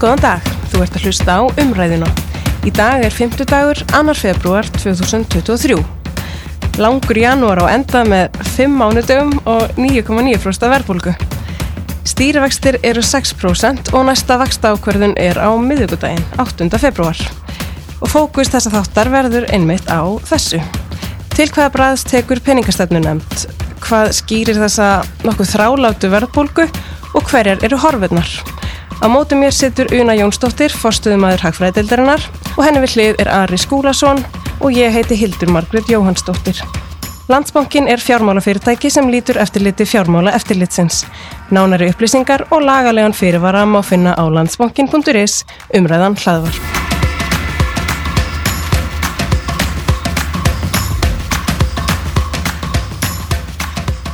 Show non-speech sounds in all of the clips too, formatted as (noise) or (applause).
Góðan dag, þú ert að hlusta á umræðina. Í dag er 5. dagur, 2. februar 2023. Langur janúar á enda með 5 mánudögum og 9,9% verðbólgu. Stýrivextir eru 6% og næsta vaksta ákverðun er á miðugudaginn, 8. februar. Og fókus þessa þáttar verður einmitt á þessu. Til hvaða bræðs tekur peningastefnu nefnd? Hvað skýrir þessa nokkuð þráláttu verðbólgu og hverjar eru horfurnar? Á móti mér situr Una Jónsdóttir, forstuðumæður Hagfræðildarinnar og henni við hlið er Ari Skúlason og ég heiti Hildur Margret Jóhannsdóttir. Landsbankin er fjármálafyrirtæki sem lítur eftirliti fjármála eftirlitsins. Nánari upplýsingar og lagalegan fyrirvara má finna á landsbankin.is umræðan hlaðvar.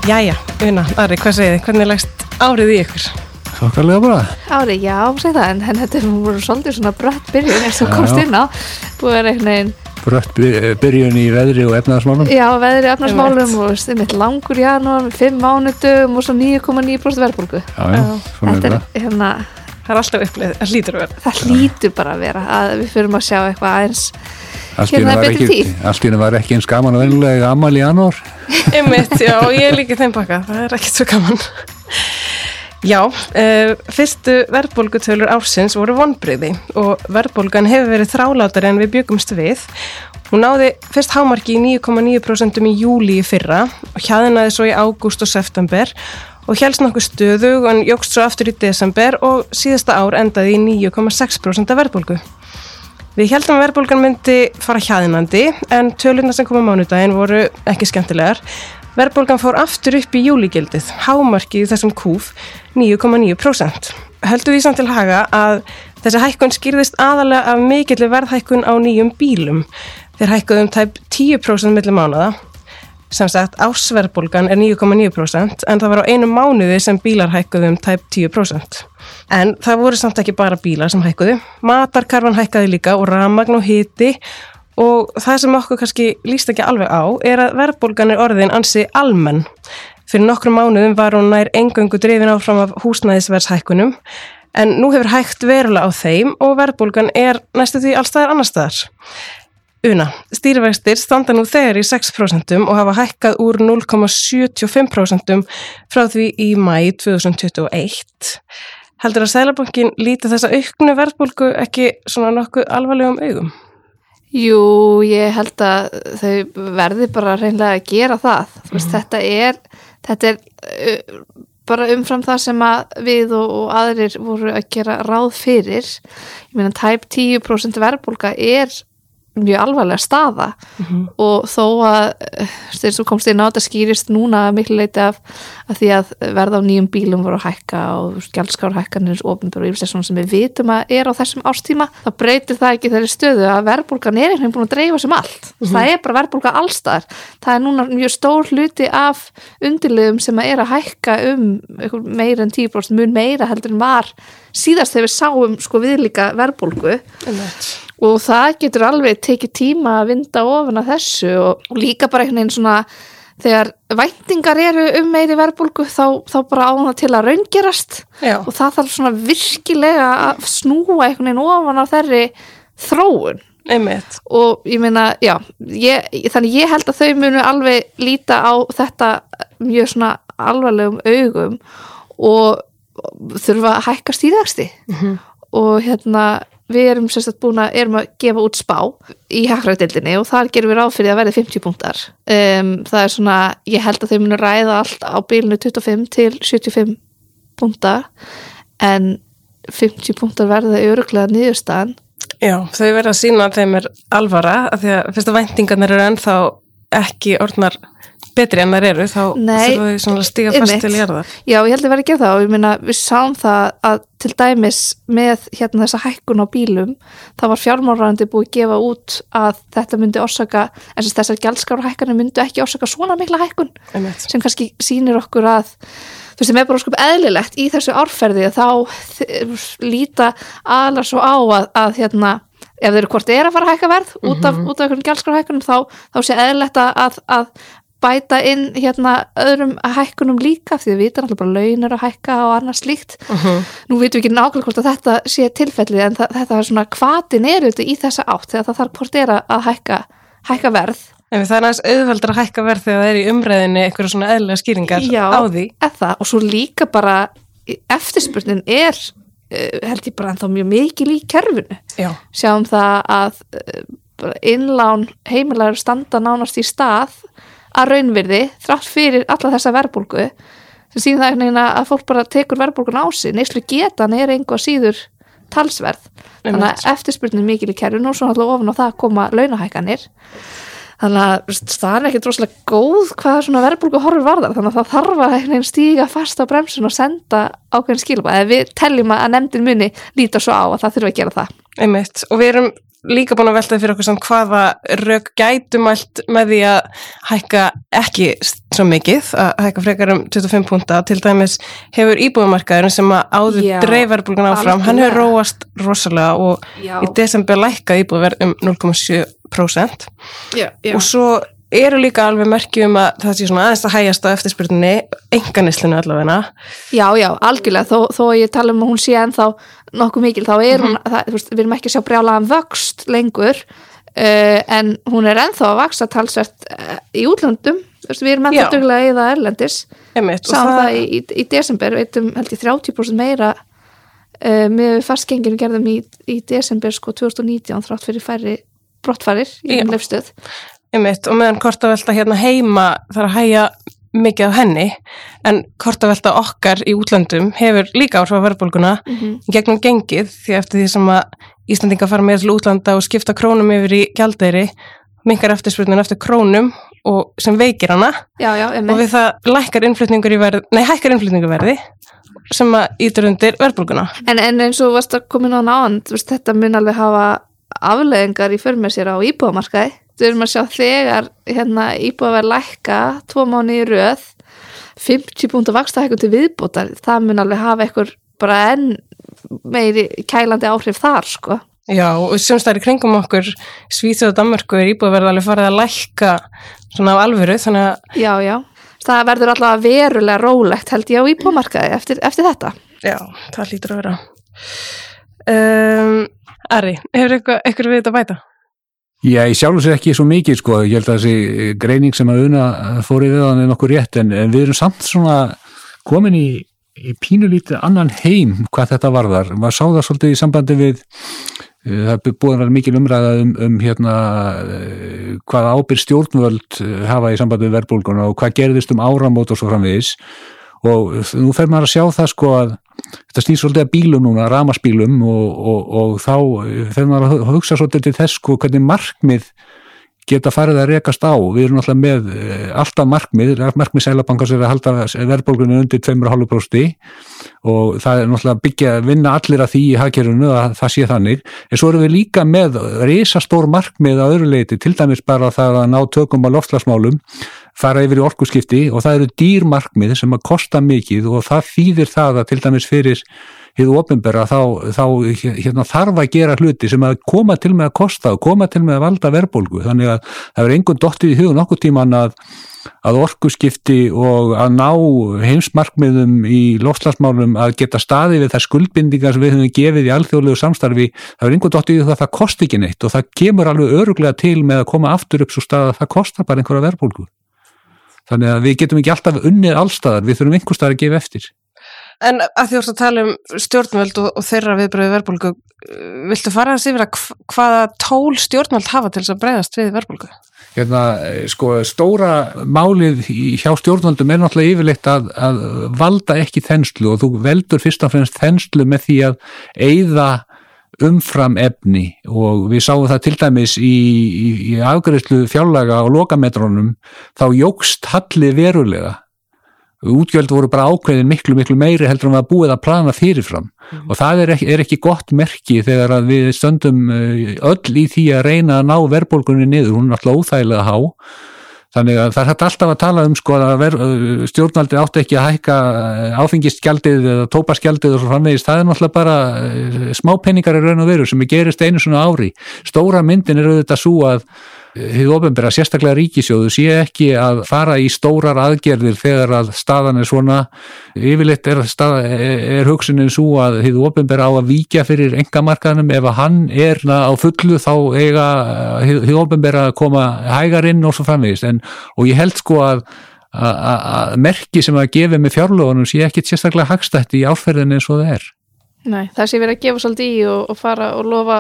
Jæja, Una, Ari, hvað segir þið? Hvernig leggst árið í ykkur? Þokkarlega bara. Ári, já, segi það, en, en þetta voru svolítið svona brött byrjun eins og komst inn á. Búið er einhvern veginn, Brött by- byrjun í veðri og efnaðarsmálum. já, veðri og veist, einmitt langur janúar, fimm mánudum og svo 9,9% verðbólgu. Já, já, svona er Þetta er hérna, Það er alltaf uppleið, það lítur að vera. það hlýtur bara að vera að við fyrum að sjá eitthvað aðeins. Hérna var betri ekki, tíð. allt í einu var ekki eins gaman að venjulega amal í janúar. Einmitt, já, og ég líka í þeim pakka, það er ekkert svo gaman. Já, uh, fyrstu verðbólgutölur ársins voru vonbriði og verðbólgan hefur verið þrálátari en við byggumst við. Hún náði fyrst hámarki í 9,9% í júli í fyrra og hjaðinaði svo í ágúst og september og helst nokkuð stöðug en jógst svo aftur í desember og síðasta ár endaði í 9,6% af verðbólgu. Við heldum að verðbólgan myndi fara hjaðinandi en tölurna sem koma mánudaginn voru ekki skemmtilegar. Verðbólgan fór aftur upp í júligildið, hámarkið í þessum kúf 9,9%. Höldum því samt til haga að þessi hækkun skýrðist aðalega af mikillir verðhækkun á nýjum bílum. Þeir hækkuðum tæp 10% millir mánuða. Sem sagt, ársverðbólgan er 9,9% en það var á einu mánuði sem bílar hækkuðu um tæp 10%. En það voru samt ekki bara bílar sem hækkuðu. Matarkarfan hækkaði líka og ramagn og hiti og það sem okkur kannski líst ekki alveg á er að verðbólgan er orðin ansi almenn. Fyrir nokkrum mánuðum var hún nær engöngu drifin áfram af húsnæðisverðshækkunum en nú hefur hægt verulega á þeim og verðbólgan er næstu því allstaðar annar staðar. Una, stýrivextir standa nú þegar í 6% og hafa hækkað úr 0,75% frá því í mæ 2021. Heldur að Sælabankin líti þessa auknu verðbólgu ekki svona nokkuð alvarlegum augum? Jú, ég held að þau verði bara reynlega að gera það. Þú veist, þetta er, þetta er bara umfram það sem að við og, og aðrir voru að gera ráð fyrir. Ég meina, tæp 10% verðbólga er mjög alvarlega staða. Og þó að eh, þeir sem komst inn á þetta skýrist núna miklu leiti af, af því að verða á nýjum bílum voru að hækka og gjaldskárhækkanir og ofnbjörn og svona sem við vitum að er á þessum ástíma, þá breytir það ekki þeirri stöðu að verðbólgan er einhvern veginn búin að dreifa sem allt. Það er bara verðbólga allstar. Það er núna mjög stór hluti af undirliðum sem að er að hækka um meira en 10% mun meira heldur en var síðast þegar við sáum sko viðlíka verðbólgu og það getur alveg tekið tíma að vinda ofan að þessu og, og líka bara einhvern veginn svona þegar væntingar eru um meiri verðbólgu þá, þá bara ána til að raungerast Já. og það þarf svona virkilega að snúa einhvern veginn ofan á þeirri þróun Einmitt. og ég meina, já ég, þannig ég held að þau munu alveg líta á þetta mjög svona alvarlegum augum og þurfa að hækka stýrðagsti og hérna við erum sérstætt búin að, erum að gefa út spá í hagræðdildinni og þar gerum við ráð fyrir að verði 50 punktar. Um, það er svona, ég held að þau munu ræða allt á bílinu 25 til 75 punktar en 50 punktar verða öruglega niðurstaðan. Já, þau verða að sína að þeim er alvara af því að fyrst að væntingarnir eru ennþá ekki orðnar betri en þær eru þá þurfa þau svona að stíga fast til jarðar. Já, ég held að vera að gera það og ég meina við sáum það að til dæmis með hérna þessa hækkun á bílum það var fjármálrandi búið að gefa út að þetta myndi orsaka en þessar gjaldskára hækkanir myndi ekki orsaka svona mikla hækkun Einmitt. sem kannski sýnir okkur að þú veist, sem er bara sko eðlilegt í þessu árferði að þá líta aðlar svo á að, að hérna ef þeir eru hvort er að fara að hækka verð út af, út af einhvern gjaldskrárhækkunum þá, þá sé eðlilegt að, að bæta inn hérna öðrum hækkunum líka því við vitum alltaf bara launur að hækka og annars slíkt nú vitum við ekki nákvæmlega hvort að þetta sé tilfellið en þetta er svona hvatin er auðvitað í þessa átt þegar það þarf hvort er að- hækka, hækka verð En það er aðeins auðveldur að hækka verð þegar það er í umræðinni eitthvað svona eðlilega skýringar Já. á því. eða og svo líka bara eftirspurnin er uh, held ég bara ennþá mjög mikil í kerfinu Já. sjáum það að uh, bara innlán heimilagur standa nánast í stað að raunvirði þrátt fyrir alla þessa verbulgu sem síðan það einhvern veginn að fólk bara tekur verbulgun á sig. Neyslu getan er einhver síður talsverð. Þannig að eftirspurnin er mikil í kerfinu og svo náttúrulega ofan á það koma launahækanir þannig að það er ekki droslega góð hvað svona verðbólgu horfur varðar. Þannig að það þarf að einhvern veginn stíga fast á bremsun og senda ákveðin skilba eða við teljum að nefndin muni líta svo á að það þurfa að gera það. Einmitt. Og við erum líka búin að velta fyrir okkur samt hvaða rauk gætumælt með því að hækka ekki svo mikið, að hækka frekar um 25 púnta. Til dæmis hefur íbúðumarkaðurinn sem að áður dreifarbulgun áfram, hann hefur róast rosalega og Já. í desember lækka íbúðverð um 0,7%. já, já. Og svo eru líka alveg merkjum að það sé svona aðeins að hægjast á eftirspurninni, enganislunu allavegna. já, já, algjörlega. Þó, þó ég tala um að hún sé ennþá nokkuð mikil, þá er hún það, þú veist, við erum ekki að sjá brjálaðan vöxt lengur uh, en hún er ennþá að vaksa talsvert uh, í útlöndum. Veist, við erum ennþá duglega það erlendis. Og sáum það- það í, í, í desember veitum held ég 30% meira uh, með fastgenginu gerðum í, í desember sko 2019 þrátt fyrir færri brottfarir í Já. umleifstöð Einmitt, og meðan kortavelta hérna heima þarf að hæja mikið á henni en kortavelta okkar í útlöndum hefur líka áhrif á verðbólguna í gegnum gengið því eftir því sem að Íslandinga fara meira til útlanda og skipta krónum yfir í gjaldeyri minkar eftirspurnin eftir krónum og sem veikir hana. Já, já, og við það lækkar innflutningur í verð, nei hækkar innflutningur verði sem að ítur undir verðbólguna. En, en eins og varst að koma inn á náðan þetta mun alveg hafa afleðingar í för með sér á íbúðamarkaði við erum að sjá þegar hérna, íbúðaverð lækka tvo mánu í röð 50 púnta vaksta hækkum til viðbótar það mun alveg hafa eitthvað bara enn meiri kælandi áhrif þar sko Já, og sem stæri kringum okkur Svíþjóð og Danmörku er íbúðverð alveg farið að lækka svona á alvöru þannig að Já, já. Það verður allavega verulega rólegt held ég á íbúmarkaði eftir, eftir þetta. Já, það lítur að vera. Um, Ari, hefur eitthvað, eitthvað við þetta bæta? Já, ég sjálfur sér ekki svo mikið sko, ég held að þessi greining sem að una fór í viðan er nokkur rétt en, en við erum samt svona komin í, í pínulítið annan heim hvað þetta varðar. Maður sá það svolítið í sambandi við eh, það er búin að vera mikil umræða um, um hérna eh, hvað ábyrð stjórnvöld eh, hafa í sambandi við verðbólguna og hvað gerðist um áramót og svo framvegis og nú fer maður að sjá það sko að þetta snýr svolítið að bílum núna, ramarsbílum og, og, og þá fer maður að hugsa svolítið til þess sko hvernig markmið geta farið að rekast á. Við erum alltaf með eh, alltaf markmið, markmið sælabankars er að halda verðbólgunni undir 2,5% og það er náttúrulega byggja að vinna allir að því í hagkerfinu að það sé þannig. En svo erum við líka með risastór markmið á öðru leiti, til dæmis bara það að ná tökum á loftslagsmálum, fara yfir í orkuskipti og það eru dýrmarkmið sem að kosta mikið og það þýðir það að til dæmis fyrir hið ofinbera þá, þá hérna, þarf að gera hluti sem að koma til með að kosta og koma til með að valda verðbólgu. Þannig að það verður einhvern dottið í hugun okkur tíman að, að orkuskipti og að ná heimsmarkmiðum í lofslagsmálum að geta staði við þær skuldbindingar sem við höfum gefið í alþjóðlegu samstarfi það verður einhvern dottið í það að það kosti ekki neitt og það kemur alveg öruglega til með að koma aftur upp svo stað að það kostar bara einhverja verðbólgu þannig að við getum ekki alltaf unnið allstaðar, við þurfum einhver staðar að gefa eftir En að því orðið að tala um stjórnvöld og, og þeirra viðbröðu verðbólgu, viltu fara að sýfra hvaða tól stjórnvöld hafa til þess að breyðast við verðbólgu? Hérna, sko, stóra málið hjá stjórnvöldum er náttúrulega yfirleitt að, að valda ekki þenslu og þú veldur fyrst og fremst þenslu með því að eigða umfram efni og við sáum það til dæmis í, í, í afgreðslu fjárlaga og lokametrónum þá jógst halli verulega. Útgjöld voru bara ákveðin miklu miklu meiri heldur en var búið að plana fyrirfram. Og það er ekki, er ekki gott merki þegar að við stöndum eh, öll í því að reyna að ná verðbólgunni niður, hún er alltaf óþægilega há þannig að það er hægt alltaf að tala um sko að ver, stjórnaldi átti ekki að hækka eh, áfengisgjaldið eða tópaskjaldið og svo framvegis, það er náttúrulega bara eh, smápenningar í raun og veru sem er gerist einu svona ári. Stóra myndin er auðvitað svo að þið ofinbera sérstaklega ríkisjóðu sé ekki að fara í stórar aðgerðir þegar að staðan er svona. Yfirleitt er, er hugsunin svo að þið ofinbera á að víkja fyrir engamarkaðnum ef að hann er á fullu þá eiga þið ofinbera að koma hægar inn og svo framvegist en, og ég held sko að að merki sem að gefa með fjárlóðunum sé ekki sérstaklega hagstætti í áferðinu eins og það er Nei, það sé verið að gefa svolítið í og, og fara og lofa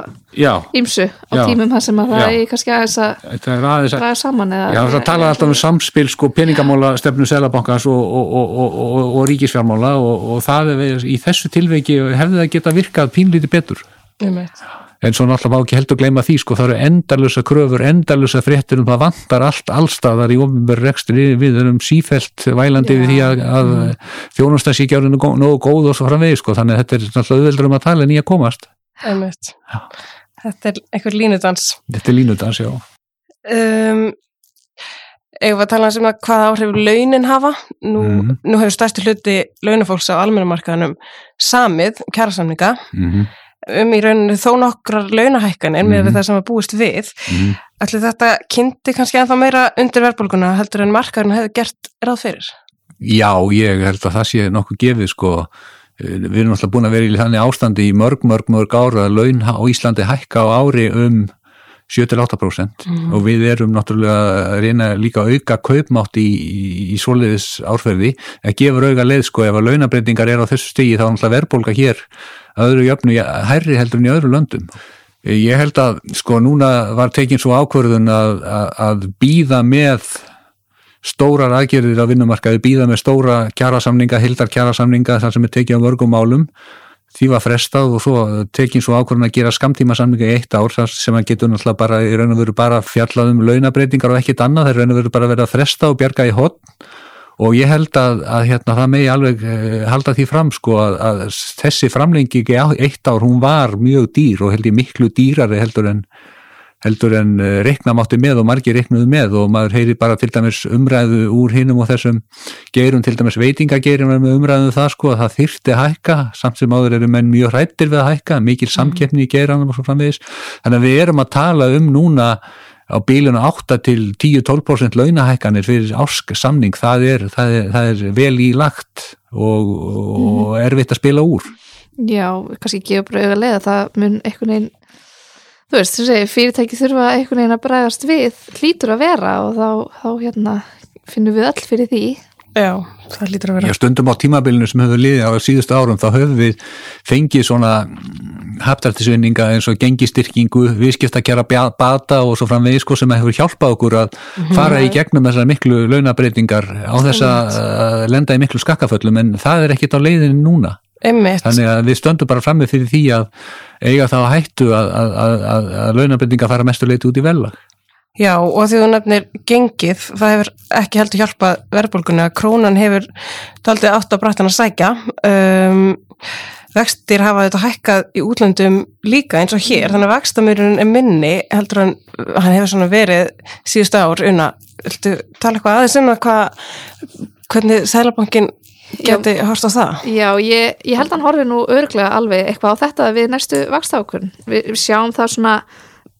ímsu á já, tímum það sem að það er kannski aðeins að draga saman eða, Já, það tala alltaf um samspil sko peningamála stefnu selabankans og, og, og ríkisfjármála og það er í þessu tilveiki hefði það geta virkað pínlítið betur. Ég veit en svo náttúrulega má ekki heldur gleyma því sko það eru endalusa kröfur, endalusa fréttur um það vantar allt allstaðar í ofnbjörn rekstri. Við erum sífælt vælandi Já. við því að, að mm. þjónustasíkjárinu er nógu góð og svo framvegi sko. Þannig að þetta er náttúrulega auðveldur um að tala nýja komast. Þetta er einhver línudans. Þetta er línudans, já. Um, Eða að tala um að hvað áhrif launin hafa? Nú, mm. nú hefur stærsti hluti launafólks á almennumarkaðanum samið kærasamninga mm -hmm um í rauninu þó nokkrar launahækkan en með mm -hmm. það sem að búist við mm -hmm. ætli þetta kynnti kannski ennþá meira undir verðbólguna heldur en markarinn hefur gert ráð fyrir? Já, ég held að það sé nokkuð gefið sko við erum alltaf búin að vera í þannig ástandi í mörg, mörg, mörg ára að laun á Íslandi hækka á ári um 7-8% mm. og við erum náttúrulega að reyna líka að auka kaupmátt í, í, í soliðis árferði að gefa auka leið sko ef að launabreitingar er á þessu stigi þá er náttúrulega verðbólka hér öðru jöfnu hærri heldur en í öðru löndum. Ég held að sko núna var tekinn svo ákvörðun að, að, að býða með stórar aðgerðir á vinnumarkaði, býða með stóra kjærasamninga, hildar kjærasamninga þar sem er tekið á vörgum málum því var frestað og svo tekinn svo ákvörðun að gera skamtíma samninga í eitt ár sem að getur náttúrulega bara í raun og veru bara fjallað um launabreitingar og ekkit annað, er raun og veru bara verið að fresta og bjarga í hotn og ég held að, að hérna, það megi alveg uh, halda því fram sko að, að þessi framlengi ekki eitt ár, hún var mjög dýr og held ég miklu dýrari heldur en heldur en eh, reiknamátti með og margir reiknuðu með og maður heyri bara til dæmis umræðu úr hinnum og þessum gerum til dæmis veitingagerum með umræðu um það sko að það þyrti hækka samt sem áður eru menn mjög hrættir við að hækka mikil samkeppni í geranum og svo framvegis þannig að við erum að tala um núna á bíluna 8 til 10-12% launahækkanir fyrir ásk samning, það er, það er, það er vel í lagt og, og mm. erfitt að spila úr. Já, kannski ekki að bröða leða, það mun einhvern veginn, þú veist, þú segir, fyrirtæki þurfa einhvern veginn að bregast við, hlýtur að vera og þá, þá hérna, finnum við all fyrir því. Já, það lítur að vera. Já, stundum á tímabilinu sem hefur liðið á síðustu árum þá höfum við fengið svona haftartisvinninga eins og gengistyrkingu, viðskiptakjara bata og svo framvegið sko sem hefur hjálpað okkur að mhm. fara í gegnum þessar miklu launabreitingar á þess að lenda í miklu skakkaföllum en það er ekkit á leiðinu núna. Einmitt. Þannig að við stöndum bara fram með fyrir því að eiga þá hættu að, að, að, að launabreitinga fara mestu leiti út í velag. Já og því þú nefnir gengið, það hefur ekki heldur hjálpað verðbólkunni að krónan hefur taldið átt á brættan að sækja um, vextir hafa þetta hækkað í útlöndum líka eins og hér, þannig að vextamurinn er minni heldur hann, hann hefur svona verið síðustu ár unna, viltu tala eitthvað aðeins um að hvað hvernig Sælabankin geti hórst á það? Já, ég, ég held að hann horfi nú örglega alveg eitthvað á þetta við næstu vextákun, við, við sjáum það svona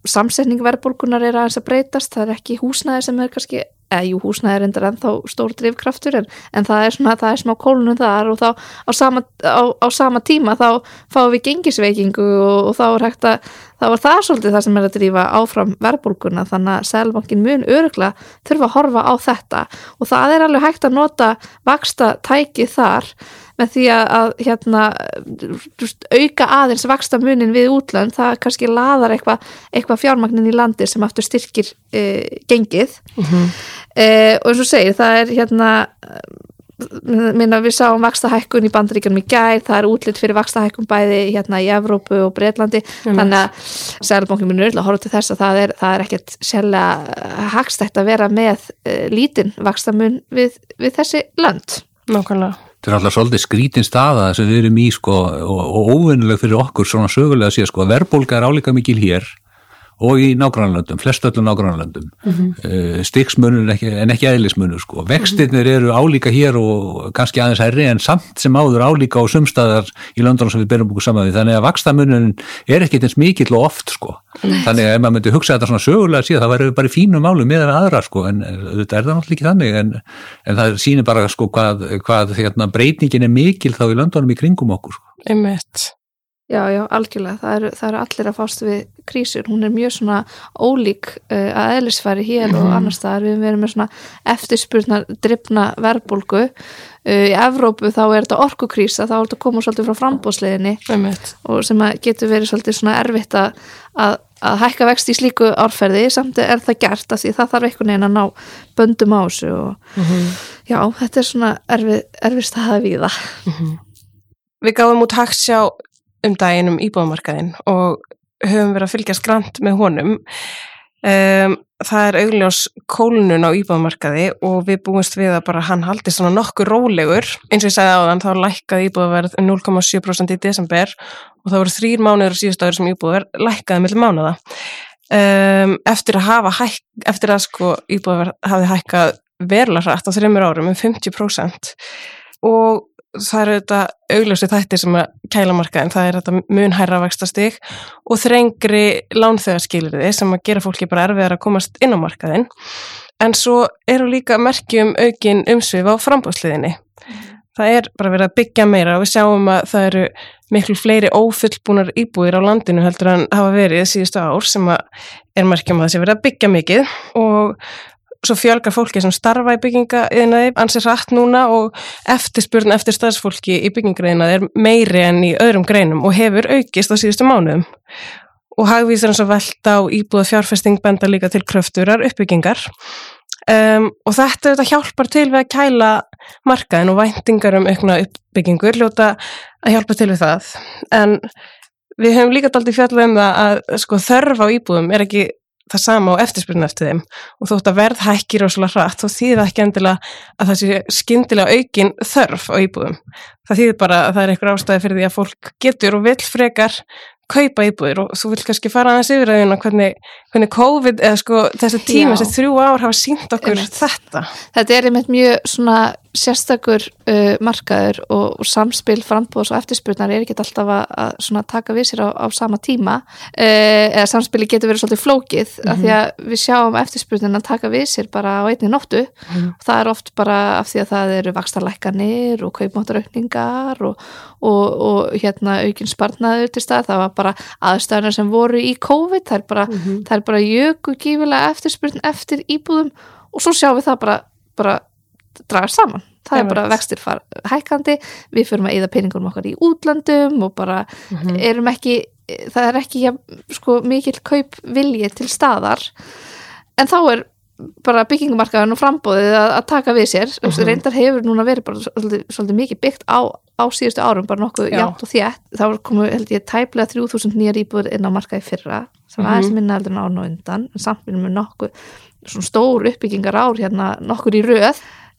samsetning verðbólkunar er aðeins að breytast, það er ekki húsnæði sem er kannski, eða jú húsnæði er endur ennþá stór drivkraftur en, en það er svona, það er smá kólunum þar og þá á sama, á, á sama tíma þá fáum við gengisveikingu og, og þá er hægt að, þá er það svolítið það sem er að drífa áfram verðbólkuna þannig að Sælbankin mun öruglega þurfa að horfa á þetta. Og það er alveg hægt að nota vaksta tæki þar með því að, að hérna, auka aðeins vaksta munin við útlönd, það kannski laðar eitthvað eitthva fjármagnin í landi sem aftur styrkir e, gengið uh mhm. -huh. e, og eins og segir, það er hérna minna við sáum vakstahækkun í bandaríkjum í gær, það er útlitt fyrir vakstahækkun bæði hérna í Evrópu og Breitlandi mm. þannig að Sælbónkin munur öll að horfa til þess að það er, það er ekkert sérlega hagstætt að vera með e, lítinn vakstamun við, við þessi land Nákvæmlega þetta er alltaf svolítið skrítin staða sem við erum í sko og, og óvinnileg fyrir okkur svona sögulega að sé sko. Að verðbólka er álíka mikil hér og í nágrannlöndum, flest öllum nágrannlöndum mm -hmm. stiksmunur ekki, en ekki eðlismunur sko. Vextirnir eru álíka hér og kannski aðeins hærri en samt sem áður álíka og sumstaðar í löndunum sem við berum búið saman við, þannig að vakstamunin er ekki eins mikill og oft sko. Þannig að ef maður myndi hugsa þetta svona sögulega síðan þá verður við bara í fínum málu með aðra sko, en þetta er það náttúrulega ekki þannig en, en það sýnir bara sko hvað, hvað hérna, breytingin er mikil þá í löndunum í kringum okkur sko. Já, já, algjörlega. Það eru, það eru allir að fást við krísur. Hún er mjög svona ólík uh, að eðlisfæri hér og mhm. annars staðar. Við erum með svona eftirspurnar drifna verbulgu. Uh, í Evrópu þá er þetta orkukrísa, þá er þetta komað svolítið frá frambóðsleginni og sem getur verið svolítið svona erfitt að, að, að hækka vext í slíku árferði samt er það gert að því það þarf einhvern veginn að ná böndum á þessu og mhm. -huh. já, þetta er svona erfið, erfið staða við það. -huh. Við gáðum út haksjá um daginn um íbúðamarkaðin og höfum verið að fylgjast grant með honum. Um, það er augljós kólunun á íbúðamarkaði og við búumst við að bara hann haldi svona nokkur rólegur. Eins og ég sagði á þann þá lækkaði íbúðaverð um 0,7% í desember og það voru þrýr mánuður síðust áður sem íbúðaverð lækkaði mellum mánuða. Um, eftir að hafa hæk, eftir að sko íbúðaverð hafi hækkað verulega hrætt á þreymur árum um 50% og það eru þetta augljósi þættir sem að kæla markaðin, það er þetta munhæra vextastig og þrengri lánþegarskilriði sem að gera fólki bara erfiðar að komast inn á markaðin en svo eru líka merkjum aukin umsvið á frambúsliðinni það er bara verið að byggja meira og við sjáum að það eru miklu fleiri ófullbúnar íbúðir á landinu heldur en hafa verið síðustu ár sem að er merkjum að það sé verið að byggja mikið. Og svo fjölgar fólki sem starfa í byggingaðinaði ansið rætt núna og eftirspurn eftir staðsfólki í byggingaðinaði er meiri enn í öðrum greinum og hefur aukist á síðustu mánuðum. Og hagvísir eins og velta og íbúða fjárfesting benda líka til kröfturar uppbyggingar. Um, og þetta, þetta hjálpar til við að kæla markaðin og væntingar um aukna uppbyggingur ljóta að hjálpa til við það. En við höfum líka dalt í fjallum um það að sko, þörf á íbúðum er ekki það sama á eftirspilinu eftir þeim og þótt að verð hækkir rosalega hratt þá þýða ekki endilega að það sé skindilega aukin þörf á íbúðum. Það þýðir bara að það er einhver ástæði fyrir því að fólk getur og vil frekar kaupa íbúðir og þú vil kannski fara aðeins yfir að hérna hvernig, hvernig COVID eða sko þessi tíma, þessi þrjú ár hafa sínt okkur einmitt. þetta. Þetta er einmitt mjög svona sérstakur uh, markaður og, og samspil frambóðs og eftirspurnar er ekki alltaf að, að taka við sér á, á sama tíma uh, eða samspili getur verið svolítið flókið mm -hmm. af því að við sjáum eftirspurnin að taka við sér bara á einni nóttu mm -hmm. og það er oft bara af því að það eru vakstarlækkanir og kaupmáttaraukningar og, og, og hérna aukinn sparnaður til stað, það var bara aðstæðanar sem voru í COVID, það er bara, mm -hmm. bara jöku gífilega eftirspurn eftir íbúðum og svo sjáum við það bara, bara draga saman. Það er bara vextir far hækkandi. Við fyrir að eða peningunum okkar í útlandum og bara mm -hmm. erum ekki það er ekki ja, sko, mikil kaup vilji til staðar. En þá er bara byggingumarkaðan og frambóðið að, að taka við sér. Mm -hmm. reyndar hefur núna verið bara svolítið, svolítið mikið byggt á, á síðustu árum bara nokkuð játt og þétt. Þá komu held ég tæplega 3000 nýjar íbúður inn á markaði fyrra sem var aðeins mhm. minna eldur en árn og undan en samt minnum við nokkuð svona stór uppbyggingar ár hérna nokkur í röð.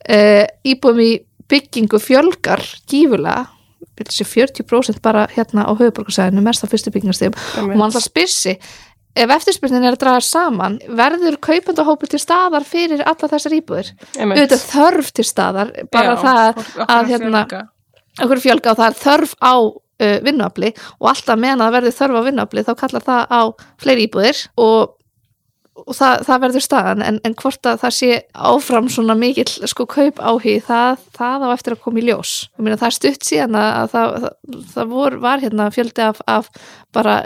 Uh, íbúum í byggingu fjölgar gífulega 40% bara hérna á höfuborgarsæðinu mest á fyrstu byggingarstegum og mann það spyrsi ef eftirspurnin er að draga saman verður kaupandahópu til staðar fyrir alla þessar íbúðir? Auðvitað þörf til staðar bara Já, það að hérna okkur fjölga og það er þörf á uh, vinnuafli og alltaf meðan að verður þörf á vinnuafli þá kallar það á fleiri íbúðir og og það, það verður staðan en, en hvort að það sé áfram svona mikill sko kaup áhig það, það á eftir að koma í ljós. Það er stutt síðan að það, það, það vor, var hérna fjöldi af, af bara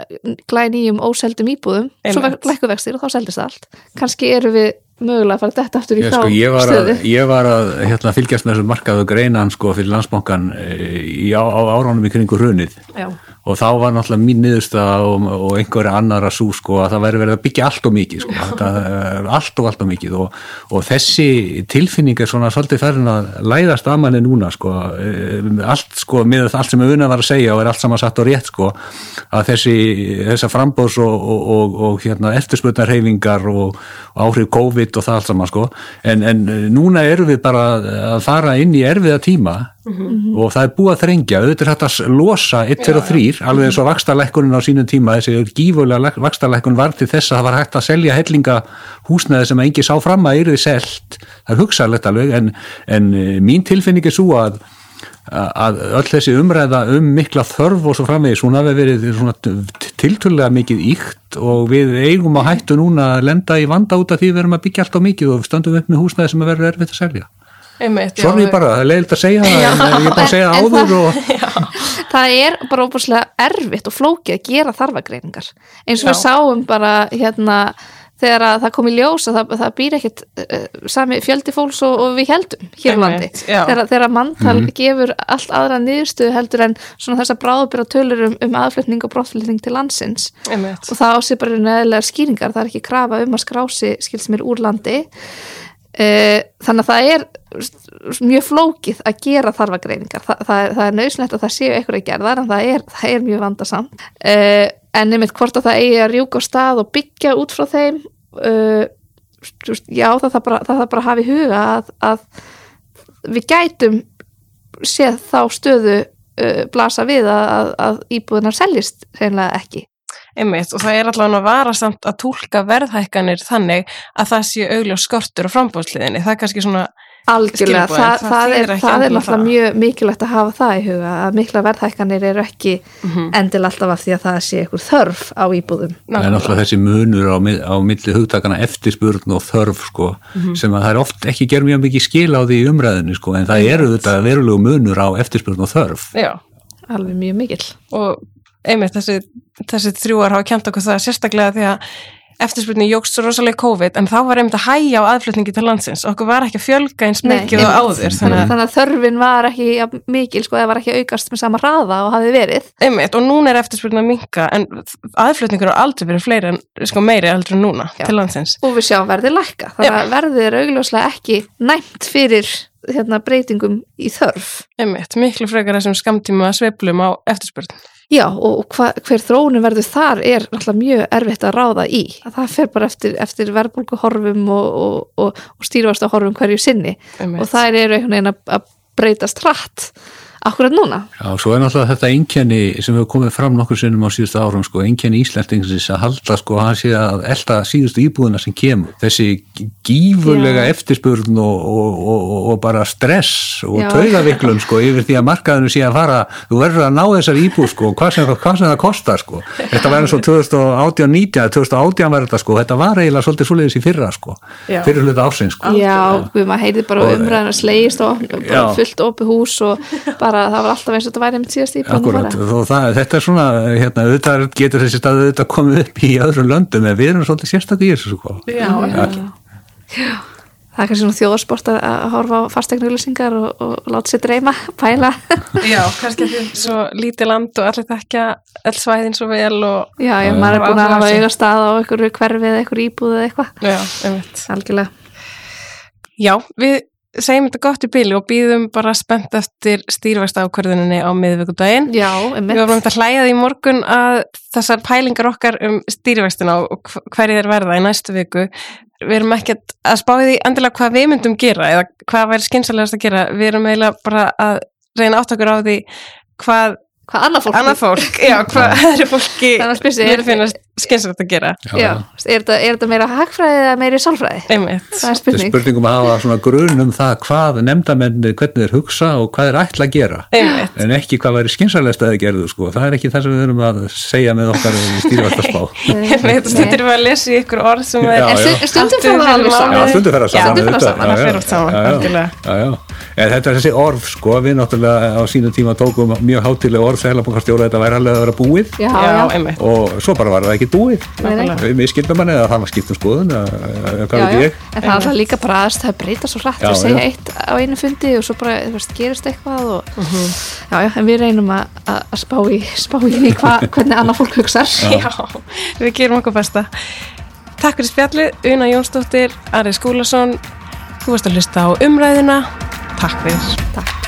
glænýjum óseldum íbúðum. Svo lækuvextir og þá seldist allt. Kannski eru við mögulega að fara þetta aftur í ég, sko, ég var að, ég var að hérna, fylgjast með þessu markaðu greinan sko, fyrir landsbánkan eh, á, á áránum í kringu hrunið. Já og þá var náttúrulega mín niðurstaða og, og einhverja annar að sú sko að það væri verið að byggja allt og mikið sko, allt og allt og mikið. Og, og þessi tilfinning er svona svolítið færðin að læðast að manni núna sko, eh, allt sko með allt sem við unna var að segja og er allt saman satt og rétt sko að þessi þessa frambóðs og, og hérna eftirspötnarhefingar og áhrif COVID og það allt saman sko. En, en núna eru við bara að fara inn í erfiða tíma og það er búið að þrengja, auðvitað er hægt að losa 1, 2 og 3, alveg eins og vakstarlækkunin á sínum tíma, þessi gífulega vakstarlækkun var til þess að það var hægt að selja hellinga húsnæði sem engi sá fram að yrði selt, það er hugsaðlegt alveg en, en eh, mín tilfinning er svo að að öll þessi umræða um mikla þörf og svo framvegis, hún hafi verið svona tilturlega mikið íkt og við eigum að hættu núna að lenda í vanda út af því við erum að byggja allt á mikið og við stöndum upp með húsnæði sem er verið erfitt að selja. Einmitt, já, Sorry við- bara, það er leiðilegt að segja það, en ég er bara að segja En- áður það- og (laughs) það er bara óbúslega erfitt og flókið að gera þarfagreiningar eins og við Já. sáum bara hérna þegar að það kom í ljós að það, það býr ekkit uh, sami fjöldi fólks og, og við heldum hér á landi já. þegar, þegar manntal gefur allt aðra niðurstöðu heldur en svona þess að bráðbyrja tölur um, um aðflutning og brottflutning til landsins einmitt. og það ásið bara neðilega skýringar, það er ekki krafa um að skrási skils mér úr landi þannig að það er mjög flókið að gera þarfagreiningar. Þa, það, er, það er nöðsynlegt að það séu eitthvað gerðar en það er, það er mjög vandasamt. Uh, en einmitt hvort að það eigi að rjúka á stað og byggja út frá þeim uh, já það þarf bara, það bara að hafa í huga að, að við gætum séð þá stöðu uh, blasa við að, að, að íbúðunar seljist reynilega ekki Einmitt, og það er allavega að vara samt að túlka verðhækkanir þannig að það sé augljós skortur á frambóðsliðinni. Það er kannski svona, Algjörlega, það, það er, það er náttúrulega það. mjög mikilvægt að hafa það í huga að mikla verðhækkanir eru ekki Mhm. endil alltaf af því að það sé einhver þörf á íbúðum. Það er náttúrulega þessi munur á, á milli hugtakana eftirspurn og þörf sko, Mhm. sem að það er oft ekki gerð mjög mikið skil á því í umræðinu sko, en það eru þetta verulegu munur á eftirspurn og þörf. já, Alveg mjög mikill. og einmitt þessi, þessi þrjúar hafa kjent okkur það sérstaklega því að eftirspurning jógst svo rosalega COVID en þá var einmitt að hæja á aðflutningi til landsins okkur var ekki að fjölga eins mikið og áður Þannig, þannig að þörfin var ekki jafn mikil, sko, það var ekki aukast með sama hraða og hafi verið. einmitt og núna er eftirspurning að minka en aðflutningur er aldrei verið fleiri en sko meiri aldrei núna Já. til landsins Og við sjáum verðið lækka. Þannig að verðið er augljóslega ekki næmt fyrir hérna, breytingum í þörf. einmitt, miklu frekar þessum skamtíma sveiflum á eftirspurn Já, og hva, hver þróunin verður þar er náttúrulega mjög erfitt að ráða í. Að það fer bara eftir, eftir verðbólgu horfum og, og, og, og stýrvast horfum hverju sinni. einmitt. Og það eru einhvern veginn að breytast hratt akkurat núna. Já, svo er náttúrulega þetta einkenni sem hefur komið fram nokkur sinnum á síðustu árum, sko, einkenni Íslandingsins að halda, sko, hann sé að elda síðustu íbúðina sem kemur. Þessi gífurlega Já. eftirspurn og, og, og, og bara stress og taugaviklun, sko, yfir því að markaðinu sé að fara, þú verður að ná þessar íbúð, sko, hvað sem, hvað sem það kostar, sko. Þetta var eins og 2018-19, 2018 var þetta, sko, þetta var eiginlega svolítið svoleiðis í fyrra, sko, Já. fyrir hluta ásins, sko. Já, við maður heyrði bara umræðan að slegist og bara fullt opið hús og bara það var alltaf eins og þetta væri með síðast íbúin Akkurat, og það, þetta er svona hérna, auðvitað getur þessi stað auðvitað komið upp í öðrum löndum en við erum svolítið sérstaklega í þessu sko. Já, Já. Það er kannski svona þjóðarsport að að horfa á fastegnauðlýsingar og, og láta sér dreyma, pæla. (laughs) Já, kannski því svo lítið land og allir þekka öll svæðin svo vel og Já, já, Já, maður er já. búin að hafa auga stað á einhverju hverfi eða einhverju íbúð eða eitthvað. já, einmitt. Algjörlega. Já, við segjum þetta gott í bíli og býðum bara spennt eftir stýrvægsta ákvörðuninni á miðvíkudaginn. Já, Við einmitt. varum að hlæja því morgun að þessar pælingar okkar um stýrvægstina og hv- hverju þeir verða í næstu viku við erum ekkert að spáði því endilega hvað við myndum gera eða hvað væri skynsalegast að gera við erum eiginlega bara að reyna átt okkur á því hvað Hvað annað fólk? annað fólk, já, hvað öðru fólki að mér er, finnast skynsalegt að gera? Já, er, þetta, er þetta meira hagfræði eða meiri sálfræði? einmitt, Það er er spurning. spurningum að hafa svona grun um það hvað nefndamenni, hvernig þeir hugsa og hvað þeir ætla að gera. Einmitt. En ekki hvað væri skynsalegst að þeir gerðu sko. það er ekki það sem við erum að segja með okkar (laughs) einmitt, stundir við að lesa í ykkur orð sem Já, er stundum fyrir Já, saman. stundum fer það Já, saman En þetta er þessi orð, sko, við náttúrulega á sínum tíma tókum mjög hátilega orð seglabokastjóra þetta væri alveg að vera búið Já, já, og svo bara var það ekki búið við miskildum hann eða það var skipt um skoðun eða hvað Já, veit já. ég En það er alltaf líka bara aðeins, það breyta svo hrætt Já, og segja já. eitt á einu fundi og svo bara, þú veist, gerist eitthvað og, Mhm. já, já, en við reynum að, að að spá í, spá í því hva, hvernig annað fólk hugsar. Já, við gerum okkur besta. Takk fyrir spjallið, Una Jónsdóttir, Ari Skúlason, þú varst að hlusta á umræðina. Takk fyrir. Takk.